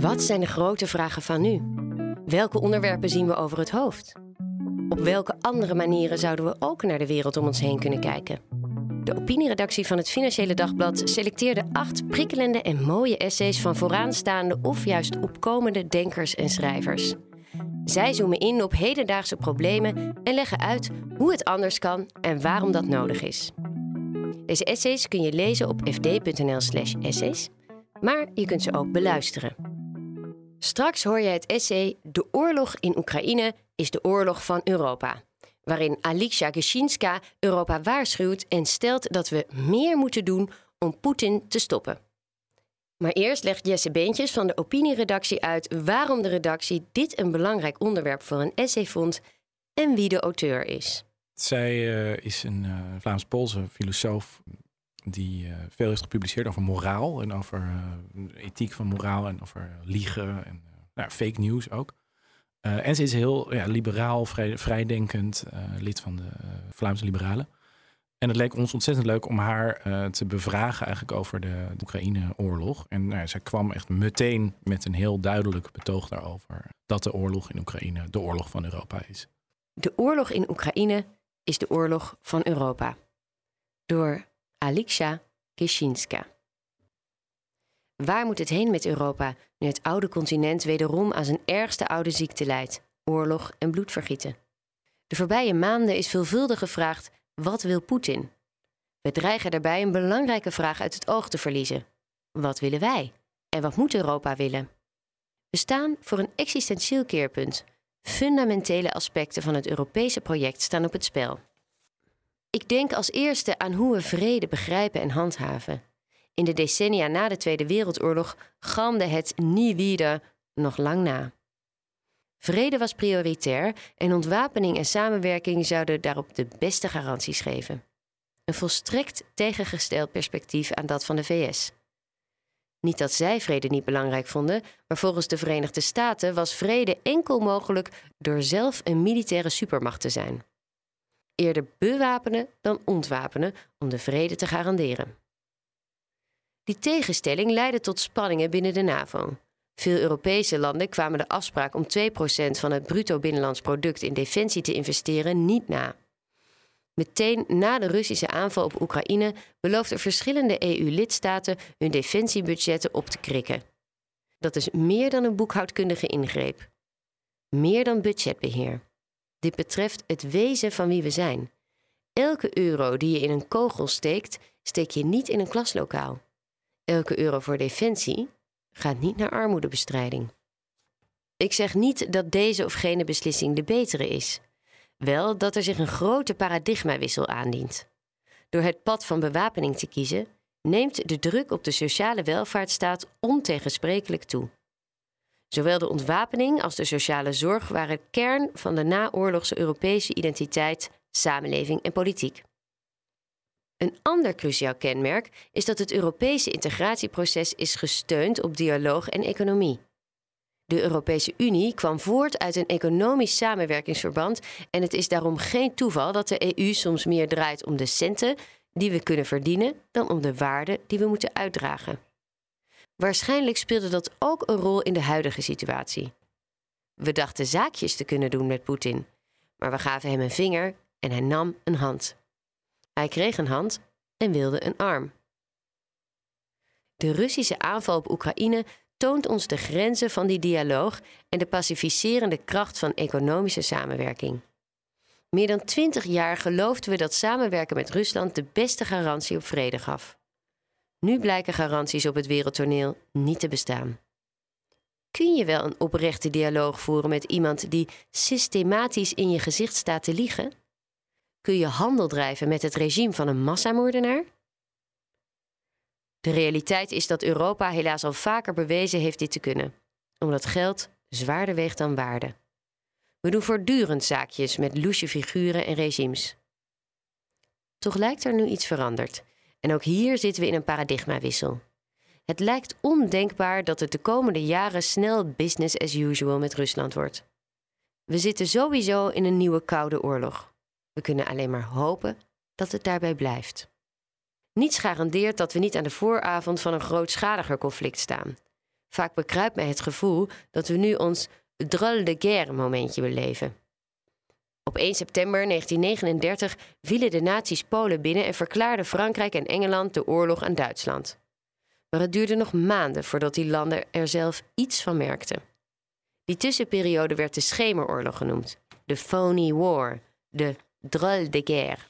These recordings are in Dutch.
Wat zijn de grote vragen van nu? Welke onderwerpen zien we over het hoofd? Op welke andere manieren zouden we ook naar de wereld om ons heen kunnen kijken? De opinieredactie van het Financiële Dagblad selecteerde acht prikkelende en mooie essays van vooraanstaande of juist opkomende denkers en schrijvers. Zij zoomen in op hedendaagse problemen en leggen uit hoe het anders kan en waarom dat nodig is. Deze essays kun je lezen op fd.nl/slash essays, maar je kunt ze ook beluisteren. Straks hoor je het essay De oorlog in Oekraïne is de oorlog van Europa, waarin Alicia Geshinska Europa waarschuwt en stelt dat we meer moeten doen om Poetin te stoppen. Maar eerst legt Jesse Beentjes van de opinieredactie uit waarom de redactie dit een belangrijk onderwerp voor een essay vond en wie de auteur is. Zij uh, is een uh, Vlaams-Poolse filosoof die uh, veel heeft gepubliceerd over moraal en over ethiek van moraal en over liegen en nou, fake news ook. en ze is heel ja, liberaal, vrij, vrijdenkend, lid van de Vlaamse Liberalen. En het leek ons ontzettend leuk om haar te bevragen eigenlijk over de, de Oekraïne-oorlog. En nou, zij kwam echt meteen met een heel duidelijk betoog daarover dat de oorlog in Oekraïne de oorlog van Europa is. De oorlog in Oekraïne is de oorlog van Europa. Door Aliksha Kishinska. Waar moet het heen met Europa nu het oude continent wederom aan zijn ergste oude ziekte leidt: oorlog en bloedvergieten? De voorbije maanden is veelvuldig gevraagd: wat wil Poetin? We dreigen daarbij een belangrijke vraag uit het oog te verliezen: wat willen wij? En wat moet Europa willen? We staan voor een existentieel keerpunt Fundamentele aspecten van het Europese project staan op het spel. Ik denk als eerste aan hoe we vrede begrijpen en handhaven. In de decennia na de Tweede Wereldoorlog galmde het nie wieder nog lang na. Vrede was prioritair en ontwapening en samenwerking zouden daarop de beste garanties geven. Een volstrekt tegengesteld perspectief aan dat van de VS. Niet dat zij vrede niet belangrijk vonden, maar volgens de Verenigde Staten was vrede enkel mogelijk door zelf een militaire supermacht te zijn. Eerder bewapenen dan ontwapenen om de vrede te garanderen. Die tegenstelling leidde tot spanningen binnen de NAVO. Veel Europese landen kwamen de afspraak om 2% van het bruto binnenlands product in defensie te investeren niet na. Meteen na de Russische aanval op Oekraïne beloofden verschillende EU-lidstaten hun defensiebudgetten op te krikken. Dat is meer dan een boekhoudkundige ingreep. Meer dan budgetbeheer. Dit betreft het wezen van wie we zijn. Elke euro die je in een kogel steekt, steek je niet in een klaslokaal. Elke euro voor defensie gaat niet naar armoedebestrijding. Ik zeg niet dat deze of gene beslissing de betere is. Wel dat er zich een grote paradigmawissel aandient. Door het pad van bewapening te kiezen, neemt de druk op de sociale welvaartsstaat ontegensprekelijk toe. Zowel de ontwapening als de sociale zorg waren kern van de naoorlogse Europese identiteit, samenleving en politiek. Een ander cruciaal kenmerk is dat het Europese integratieproces is gesteund op dialoog en economie. De Europese Unie kwam voort uit een economisch samenwerkingsverband en het is daarom geen toeval dat de EU soms meer draait om de centen die we kunnen verdienen dan om de waarden die we moeten uitdragen. Waarschijnlijk speelde dat ook een rol in de huidige situatie. We dachten zaakjes te kunnen doen met Poetin, maar we gaven hem een vinger en hij nam een hand. Hij kreeg een hand en wilde een arm. De Russische aanval op Oekraïne toont ons de grenzen van die dialoog en de pacificerende kracht van economische samenwerking. Meer dan twintig jaar geloofden we dat samenwerken met Rusland de beste garantie op vrede gaf. Nu blijken garanties op het wereldtoneel niet te bestaan. Kun je wel een oprechte dialoog voeren met iemand die systematisch in je gezicht staat te liegen? Kun je handel drijven met het regime van een massamoordenaar? De realiteit is dat Europa helaas al vaker bewezen heeft dit te kunnen, omdat geld zwaarder weegt dan waarde. We doen voortdurend zaakjes met loesje figuren en regimes. Toch lijkt er nu iets veranderd. En ook hier zitten we in een paradigmawissel. Het lijkt ondenkbaar dat het de komende jaren snel business as usual met Rusland wordt. We zitten sowieso in een nieuwe koude oorlog. We kunnen alleen maar hopen dat het daarbij blijft. Niets garandeert dat we niet aan de vooravond van een grootschaliger conflict staan. Vaak bekruipt mij het gevoel dat we nu ons drôle de guerre momentje beleven. Op 1 september 1939 vielen de nazi's Polen binnen en verklaarden Frankrijk en Engeland de oorlog aan Duitsland. Maar het duurde nog maanden voordat die landen er zelf iets van merkten. Die tussenperiode werd de Schemeroorlog genoemd, de Phony War, de drôle de guerre.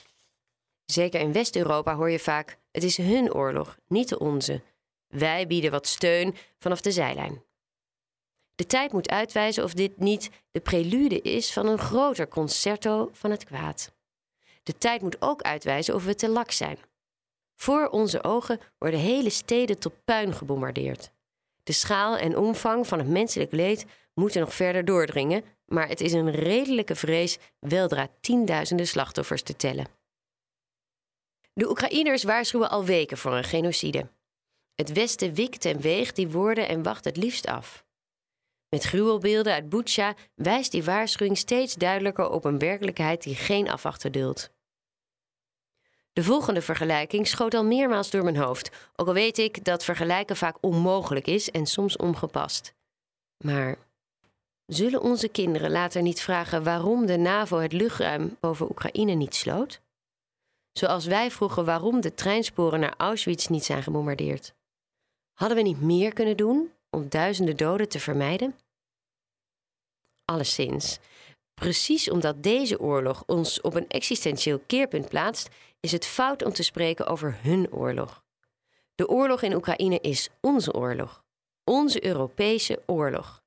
Zeker in West-Europa hoor je vaak: het is hun oorlog, niet de onze. Wij bieden wat steun vanaf de zijlijn. De tijd moet uitwijzen of dit niet de prelude is van een groter concerto van het kwaad. De tijd moet ook uitwijzen of we te lak zijn. Voor onze ogen worden hele steden tot puin gebombardeerd. De schaal en omvang van het menselijk leed moeten nog verder doordringen, maar het is een redelijke vrees weldra tienduizenden slachtoffers te tellen. De Oekraïners waarschuwen al weken voor een genocide. Het Westen wikt en weegt die woorden en wacht het liefst af. Met gruwelbeelden uit Butsja wijst die waarschuwing steeds duidelijker op een werkelijkheid die geen afwachten duldt. De volgende vergelijking schoot al meermaals door mijn hoofd, ook al weet ik dat vergelijken vaak onmogelijk is en soms ongepast. Maar zullen onze kinderen later niet vragen waarom de NAVO het luchtruim boven Oekraïne niet sloot? Zoals wij vroegen waarom de treinsporen naar Auschwitz niet zijn gebombardeerd. Hadden we niet meer kunnen doen om duizenden doden te vermijden? Alleszins, precies omdat deze oorlog ons op een existentieel keerpunt plaatst, is het fout om te spreken over hun oorlog. De oorlog in Oekraïne is onze oorlog, onze Europese oorlog.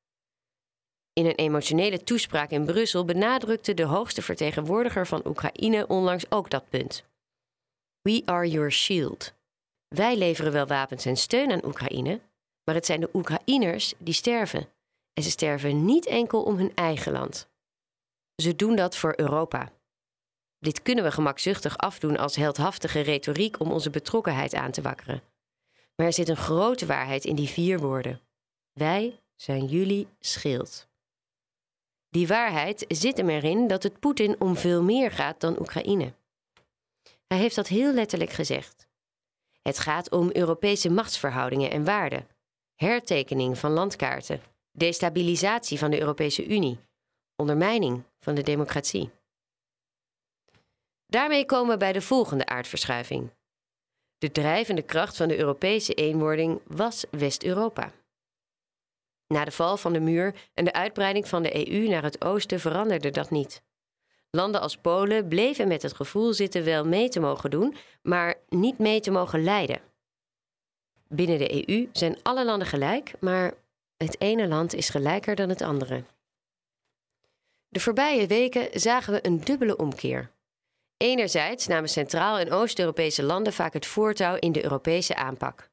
In een emotionele toespraak in Brussel benadrukte de hoogste vertegenwoordiger van Oekraïne onlangs ook dat punt. We are your shield. Wij leveren wel wapens en steun aan Oekraïne, maar het zijn de Oekraïners die sterven. En ze sterven niet enkel om hun eigen land. Ze doen dat voor Europa. Dit kunnen we gemakzuchtig afdoen als heldhaftige retoriek om onze betrokkenheid aan te wakkeren. Maar er zit een grote waarheid in die vier woorden. Wij zijn jullie schild. Die waarheid zit hem erin dat het Poetin om veel meer gaat dan Oekraïne. Hij heeft dat heel letterlijk gezegd. Het gaat om Europese machtsverhoudingen en waarden, hertekening van landkaarten, destabilisatie van de Europese Unie, ondermijning van de democratie. Daarmee komen we bij de volgende aardverschuiving. De drijvende kracht van de Europese eenwording was West-Europa. Na de val van de muur en de uitbreiding van de EU naar het oosten veranderde dat niet. Landen als Polen bleven met het gevoel zitten wel mee te mogen doen, maar niet mee te mogen leiden. Binnen de EU zijn alle landen gelijk, maar het ene land is gelijker dan het andere. De voorbije weken zagen we een dubbele omkeer. Enerzijds namen Centraal- en Oost-Europese landen vaak het voortouw in de Europese aanpak.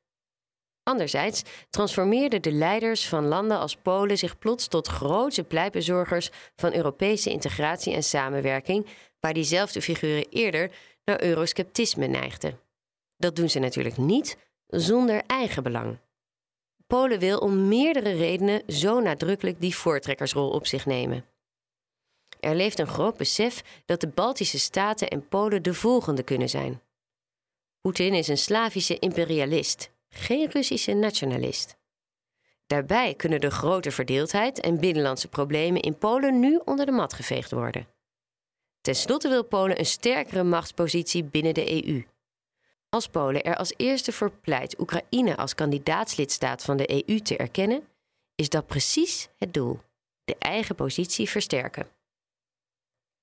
Anderzijds transformeerden de leiders van landen als Polen zich plots tot grootse pleitbezorgers van Europese integratie en samenwerking, waar diezelfde figuren eerder naar eurosceptisme neigden. Dat doen ze natuurlijk niet zonder eigen belang. Polen wil om meerdere redenen zo nadrukkelijk die voortrekkersrol op zich nemen. Er leeft een groot besef dat de Baltische staten en Polen de volgende kunnen zijn. Poetin is een Slavische imperialist, geen Russische nationalist. Daarbij kunnen de grote verdeeldheid en binnenlandse problemen in Polen nu onder de mat geveegd worden. Ten slotte wil Polen een sterkere machtspositie binnen de EU. Als Polen er als eerste voor pleit Oekraïne als kandidaatslidstaat van de EU te erkennen, is dat precies het doel: de eigen positie versterken.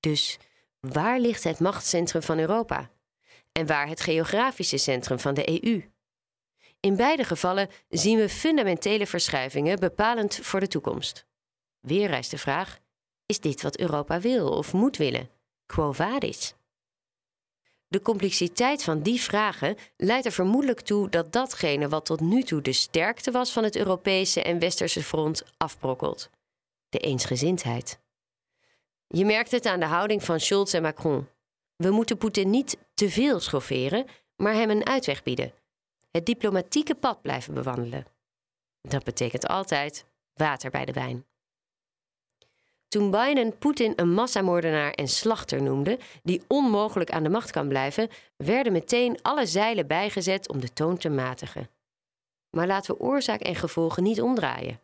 Dus waar ligt het machtscentrum van Europa? En waar het geografische centrum van de EU? In beide gevallen zien we fundamentele verschuivingen bepalend voor de toekomst. Weer rijst de vraag: is dit wat Europa wil of moet willen? Quo vadis? De complexiteit van die vragen leidt er vermoedelijk toe dat datgene wat tot nu toe de sterkte was van het Europese en Westerse front afbrokkelt: de eensgezindheid. Je merkt het aan de houding van Scholz en Macron. We moeten Poetin niet te veel schofferen, maar hem een uitweg bieden. Het diplomatieke pad blijven bewandelen. Dat betekent altijd water bij de wijn. Toen Biden Poetin een massamoordenaar en slachter noemde, die onmogelijk aan de macht kan blijven, werden meteen alle zeilen bijgezet om de toon te matigen. Maar laten we oorzaak en gevolgen niet omdraaien.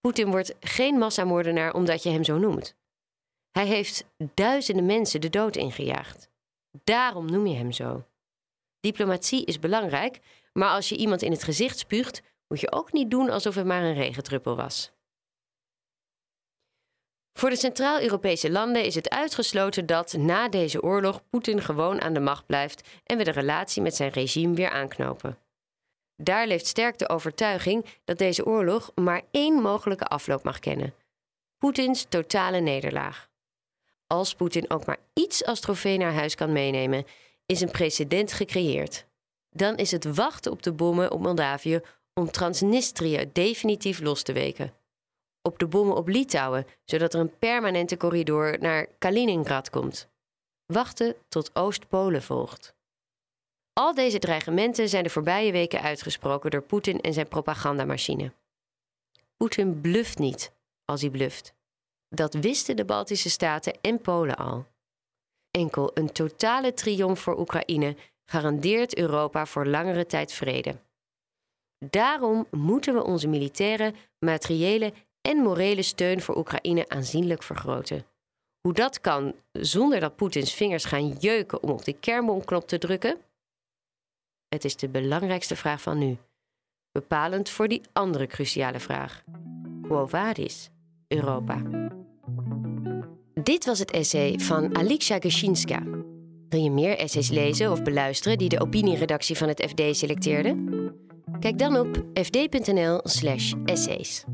Poetin wordt geen massamoordenaar omdat je hem zo noemt. Hij heeft duizenden mensen de dood ingejaagd. Daarom noem je hem zo. Diplomatie is belangrijk, maar als je iemand in het gezicht spuugt, moet je ook niet doen alsof het maar een regentruppel was. Voor de Centraal-Europese landen is het uitgesloten dat na deze oorlog Poetin gewoon aan de macht blijft en we de relatie met zijn regime weer aanknopen. Daar leeft sterk de overtuiging dat deze oorlog maar één mogelijke afloop mag kennen: Poetins totale nederlaag. Als Poetin ook maar iets als trofee naar huis kan meenemen, is een precedent gecreëerd. Dan is het wachten op de bommen op Moldavië om Transnistrië definitief los te weken. Op de bommen op Litouwen, zodat er een permanente corridor naar Kaliningrad komt. Wachten tot Oost-Polen volgt. Al deze dreigementen zijn de voorbije weken uitgesproken door Poetin en zijn propagandamachine. Poetin bluft niet als hij bluft. Dat wisten de Baltische Staten en Polen al. Enkel een totale triomf voor Oekraïne garandeert Europa voor langere tijd vrede. Daarom moeten we onze militaire, materiële en morele steun voor Oekraïne aanzienlijk vergroten. Hoe dat kan zonder dat Poetins vingers gaan jeuken om op de kernbomknop te drukken? Het is de belangrijkste vraag van nu. Bepalend voor die andere cruciale vraag. Quo vadis, Europa? Dit was het essay van Alicia Geshinska. Wil je meer essays lezen of beluisteren die de opinieredactie van het FD selecteerde? Kijk dan op fd.nl/essays.